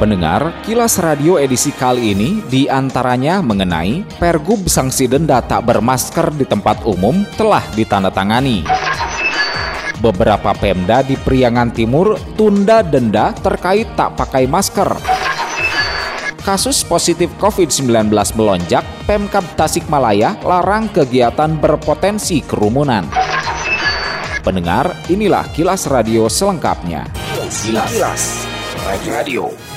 Pendengar, Kilas Radio edisi kali ini di antaranya mengenai Pergub sanksi denda tak bermasker di tempat umum telah ditandatangani. Beberapa Pemda di Priangan Timur tunda denda terkait tak pakai masker. Kasus positif COVID-19 melonjak, Pemkab Tasikmalaya larang kegiatan berpotensi kerumunan. Pendengar, inilah kilas radio selengkapnya. Kilas, kilas. Radio.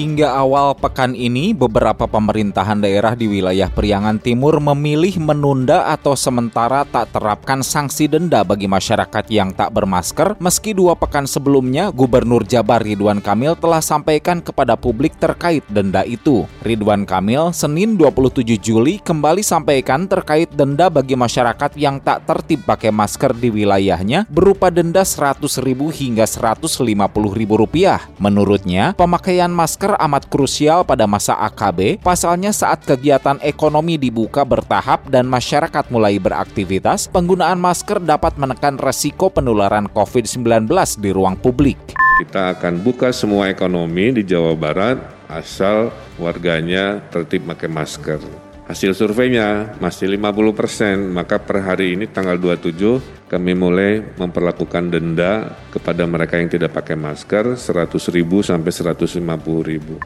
Hingga awal pekan ini, beberapa pemerintahan daerah di wilayah Priangan Timur memilih menunda atau sementara tak terapkan sanksi denda bagi masyarakat yang tak bermasker, meski dua pekan sebelumnya Gubernur Jabar Ridwan Kamil telah sampaikan kepada publik terkait denda itu. Ridwan Kamil Senin 27 Juli kembali sampaikan terkait denda bagi masyarakat yang tak tertib pakai masker di wilayahnya berupa denda Rp100.000 hingga Rp150.000. Menurutnya, pemakaian masker masker amat krusial pada masa AKB, pasalnya saat kegiatan ekonomi dibuka bertahap dan masyarakat mulai beraktivitas, penggunaan masker dapat menekan resiko penularan COVID-19 di ruang publik. Kita akan buka semua ekonomi di Jawa Barat asal warganya tertib pakai masker. Hasil surveinya masih 50 persen, maka per hari ini tanggal 27 kami mulai memperlakukan denda kepada mereka yang tidak pakai masker 100 ribu sampai 150 ribu.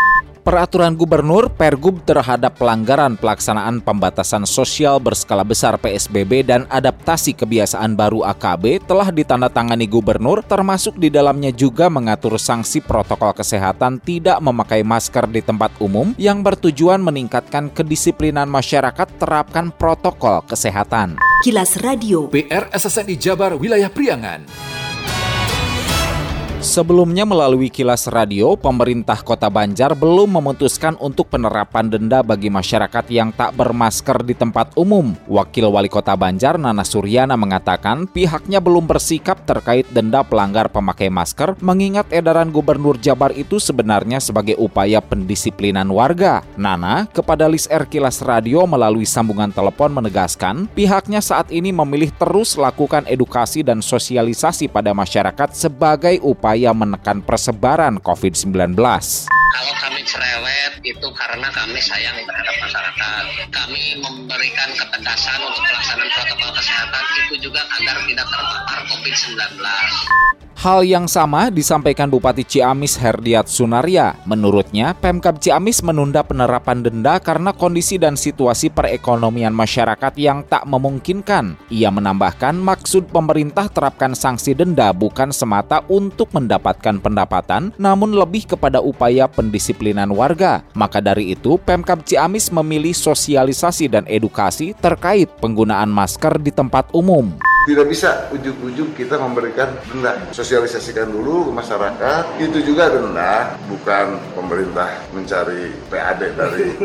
Peraturan Gubernur Pergub terhadap pelanggaran pelaksanaan pembatasan sosial berskala besar PSBB dan adaptasi kebiasaan baru AKB telah ditandatangani Gubernur termasuk di dalamnya juga mengatur sanksi protokol kesehatan tidak memakai masker di tempat umum yang bertujuan meningkatkan kedisiplinan masyarakat terapkan protokol kesehatan. Kilas Radio. PR SSNI Jabar Wilayah Priangan. Sebelumnya melalui kilas radio, pemerintah Kota Banjar belum memutuskan untuk penerapan denda bagi masyarakat yang tak bermasker di tempat umum. Wakil Wali Kota Banjar Nana Suryana mengatakan pihaknya belum bersikap terkait denda pelanggar pemakai masker mengingat edaran Gubernur Jabar itu sebenarnya sebagai upaya pendisiplinan warga. Nana kepada Lis R Kilas Radio melalui sambungan telepon menegaskan pihaknya saat ini memilih terus lakukan edukasi dan sosialisasi pada masyarakat sebagai upaya upaya menekan persebaran COVID-19. Kalau kami cerewet itu karena kami sayang terhadap masyarakat. Kami memberikan ketegasan untuk pelaksanaan protokol kesehatan itu juga agar tidak terpapar COVID-19. Hal yang sama disampaikan Bupati Ciamis Herdiat Sunaria. Menurutnya, Pemkab Ciamis menunda penerapan denda karena kondisi dan situasi perekonomian masyarakat yang tak memungkinkan. Ia menambahkan maksud pemerintah terapkan sanksi denda bukan semata untuk mendapatkan pendapatan, namun lebih kepada upaya pendisiplinan warga. Maka dari itu, Pemkab Ciamis memilih sosialisasi dan edukasi terkait penggunaan masker di tempat umum tidak bisa ujung-ujung kita memberikan denda. Sosialisasikan dulu ke masyarakat. Itu juga denda bukan pemerintah mencari PAD dari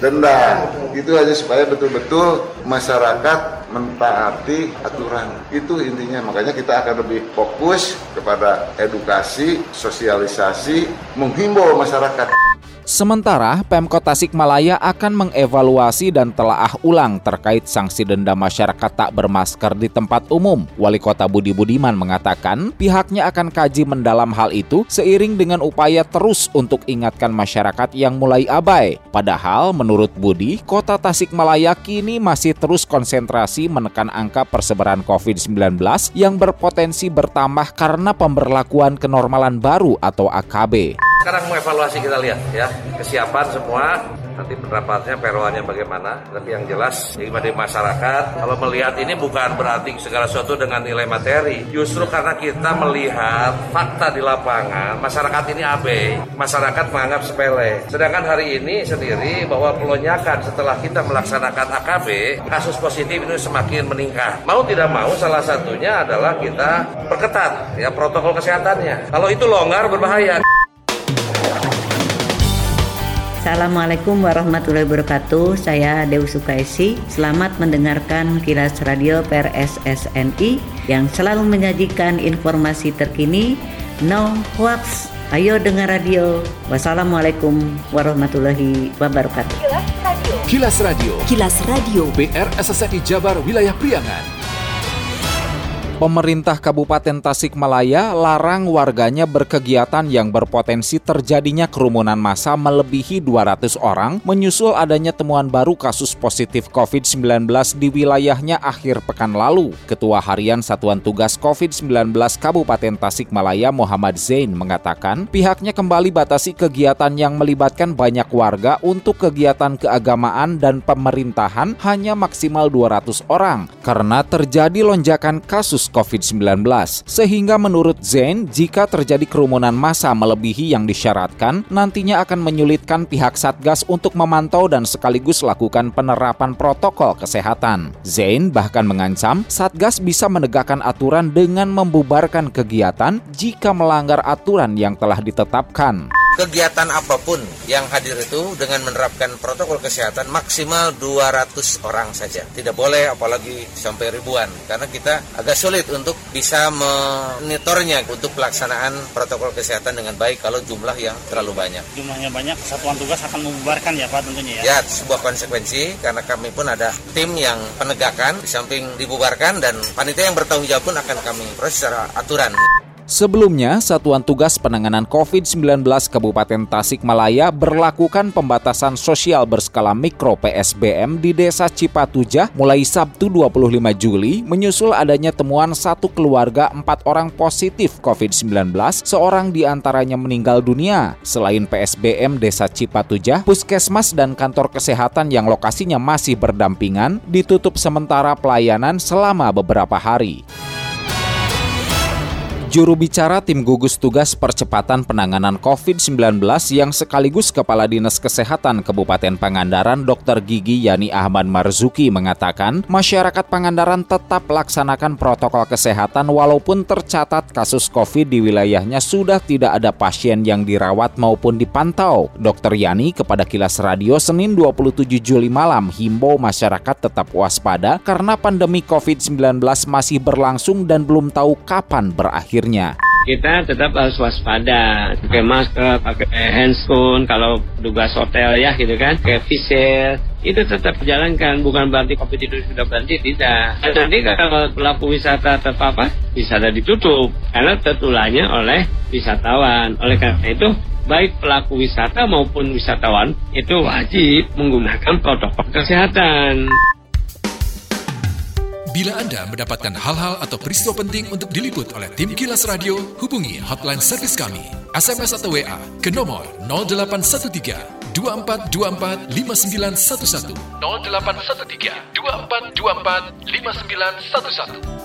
denda. Itu hanya supaya betul-betul masyarakat mentaati aturan. Itu intinya. Makanya kita akan lebih fokus kepada edukasi sosialisasi menghimbau masyarakat Sementara Pemkot Tasikmalaya akan mengevaluasi dan telaah ulang terkait sanksi denda masyarakat tak bermasker di tempat umum. Wali Kota Budi Budiman mengatakan pihaknya akan kaji mendalam hal itu seiring dengan upaya terus untuk ingatkan masyarakat yang mulai abai. Padahal menurut Budi, Kota Tasikmalaya kini masih terus konsentrasi menekan angka persebaran COVID-19 yang berpotensi bertambah karena pemberlakuan kenormalan baru atau AKB. Sekarang mau evaluasi kita lihat ya. Kesiapan semua nanti penerapannya peroannya bagaimana tapi yang jelas bagi masyarakat kalau melihat ini bukan berarti segala sesuatu dengan nilai materi. Justru karena kita melihat fakta di lapangan masyarakat ini abai masyarakat menganggap sepele. Sedangkan hari ini sendiri bahwa pelonjakan setelah kita melaksanakan AKB kasus positif itu semakin meningkat. Mau tidak mau salah satunya adalah kita perketat ya protokol kesehatannya. Kalau itu longgar berbahaya Assalamualaikum warahmatullahi wabarakatuh. Saya Dewi Sukaisi. Selamat mendengarkan Kilas Radio PRSSNI yang selalu menyajikan informasi terkini. No hoax. Ayo dengar radio. Wassalamualaikum warahmatullahi wabarakatuh. Kilas Radio. Kilas Radio. PR SSNI Jabar Wilayah Priangan. Pemerintah Kabupaten Tasikmalaya larang warganya berkegiatan yang berpotensi terjadinya kerumunan massa melebihi 200 orang menyusul adanya temuan baru kasus positif COVID-19 di wilayahnya akhir pekan lalu. Ketua Harian Satuan Tugas COVID-19 Kabupaten Tasikmalaya Muhammad Zain mengatakan pihaknya kembali batasi kegiatan yang melibatkan banyak warga untuk kegiatan keagamaan dan pemerintahan hanya maksimal 200 orang karena terjadi lonjakan kasus COVID-19. Sehingga menurut Zain, jika terjadi kerumunan massa melebihi yang disyaratkan, nantinya akan menyulitkan pihak Satgas untuk memantau dan sekaligus lakukan penerapan protokol kesehatan. Zain bahkan mengancam Satgas bisa menegakkan aturan dengan membubarkan kegiatan jika melanggar aturan yang telah ditetapkan kegiatan apa pun yang hadir itu dengan menerapkan protokol kesehatan maksimal 200 orang saja. Tidak boleh apalagi sampai ribuan karena kita agak sulit untuk bisa monitornya untuk pelaksanaan protokol kesehatan dengan baik kalau jumlah yang terlalu banyak. Jumlahnya banyak, satuan tugas akan membubarkan ya Pak tentunya ya. Ya, sebuah konsekuensi karena kami pun ada tim yang penegakan di samping dibubarkan dan panitia yang bertanggung jawab pun akan kami proses secara aturan. Sebelumnya, Satuan Tugas Penanganan COVID-19 Kabupaten Tasikmalaya berlakukan pembatasan sosial berskala mikro PSBM di Desa Cipatujah mulai Sabtu 25 Juli menyusul adanya temuan satu keluarga empat orang positif COVID-19, seorang di antaranya meninggal dunia. Selain PSBM Desa Cipatujah, Puskesmas dan kantor kesehatan yang lokasinya masih berdampingan ditutup sementara pelayanan selama beberapa hari. Juru bicara tim gugus tugas percepatan penanganan COVID-19 yang sekaligus Kepala Dinas Kesehatan Kabupaten Pangandaran Dr. Gigi Yani Ahmad Marzuki mengatakan masyarakat Pangandaran tetap laksanakan protokol kesehatan walaupun tercatat kasus COVID di wilayahnya sudah tidak ada pasien yang dirawat maupun dipantau. Dr. Yani kepada Kilas Radio Senin 27 Juli malam himbau masyarakat tetap waspada karena pandemi COVID-19 masih berlangsung dan belum tahu kapan berakhir akhirnya. Kita tetap harus waspada. Pakai masker pakai handphone kalau tugas hotel ya gitu kan. Pakai visir itu tetap jalankan bukan berarti covid itu sudah berhenti tidak. Nanti kalau pelaku wisata terpapar wisata ditutup. Karena tertularnya oleh wisatawan. Oleh karena itu baik pelaku wisata maupun wisatawan itu wajib menggunakan protokol kesehatan Bila Anda mendapatkan hal-hal atau peristiwa penting untuk diliput oleh tim Kilas Radio, hubungi hotline servis kami, SMS atau WA ke nomor 0813 2424 5911 0813 2424 5911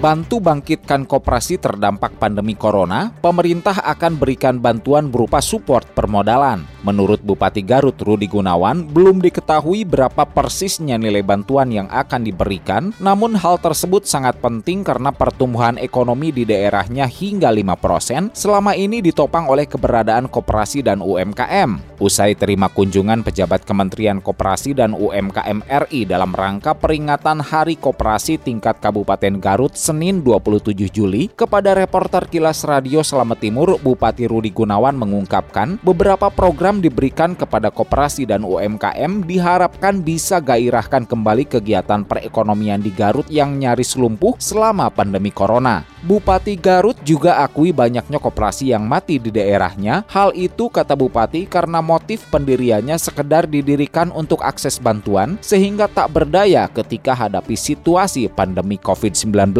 Bantu bangkitkan koperasi terdampak pandemi corona, pemerintah akan berikan bantuan berupa support permodalan. Menurut Bupati Garut Rudi Gunawan, belum diketahui berapa persisnya nilai bantuan yang akan diberikan, namun hal tersebut sangat penting karena pertumbuhan ekonomi di daerahnya hingga 5% selama ini ditopang oleh keberadaan koperasi dan UMKM. Usai terima kunjungan pejabat Kementerian Koperasi dan UMKM RI dalam rangka peringatan Hari Koperasi tingkat Kabupaten Garut Senin 27 Juli, kepada reporter Kilas Radio Selamat Timur, Bupati Rudi Gunawan mengungkapkan beberapa program program diberikan kepada koperasi dan UMKM diharapkan bisa gairahkan kembali kegiatan perekonomian di Garut yang nyaris lumpuh selama pandemi corona. Bupati Garut juga akui banyaknya koperasi yang mati di daerahnya. Hal itu kata Bupati karena motif pendiriannya sekedar didirikan untuk akses bantuan sehingga tak berdaya ketika hadapi situasi pandemi COVID-19.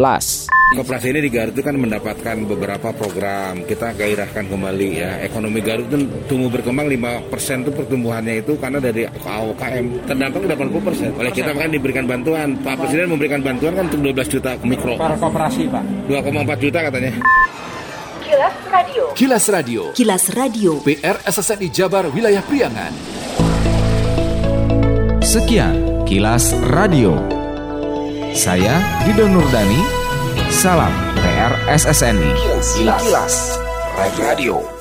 Koperasi ini di Garut itu kan mendapatkan beberapa program. Kita gairahkan kembali ya. Ekonomi Garut itu tumbuh berkembang 5% itu pertumbuhannya itu karena dari AOKM. Terdampak 80%. Oleh kita kan diberikan bantuan. Pak Presiden memberikan bantuan kan untuk 12 juta mikro. Para koperasi, Pak. 2,4 juta katanya. Kilas Radio. Kilas Radio. Kilas Radio. PR SSNI Jabar Wilayah Priangan. Sekian Kilas Radio. Saya Dido Nurdani. Salam PR SSNI. Kilas. Kilas. Radio.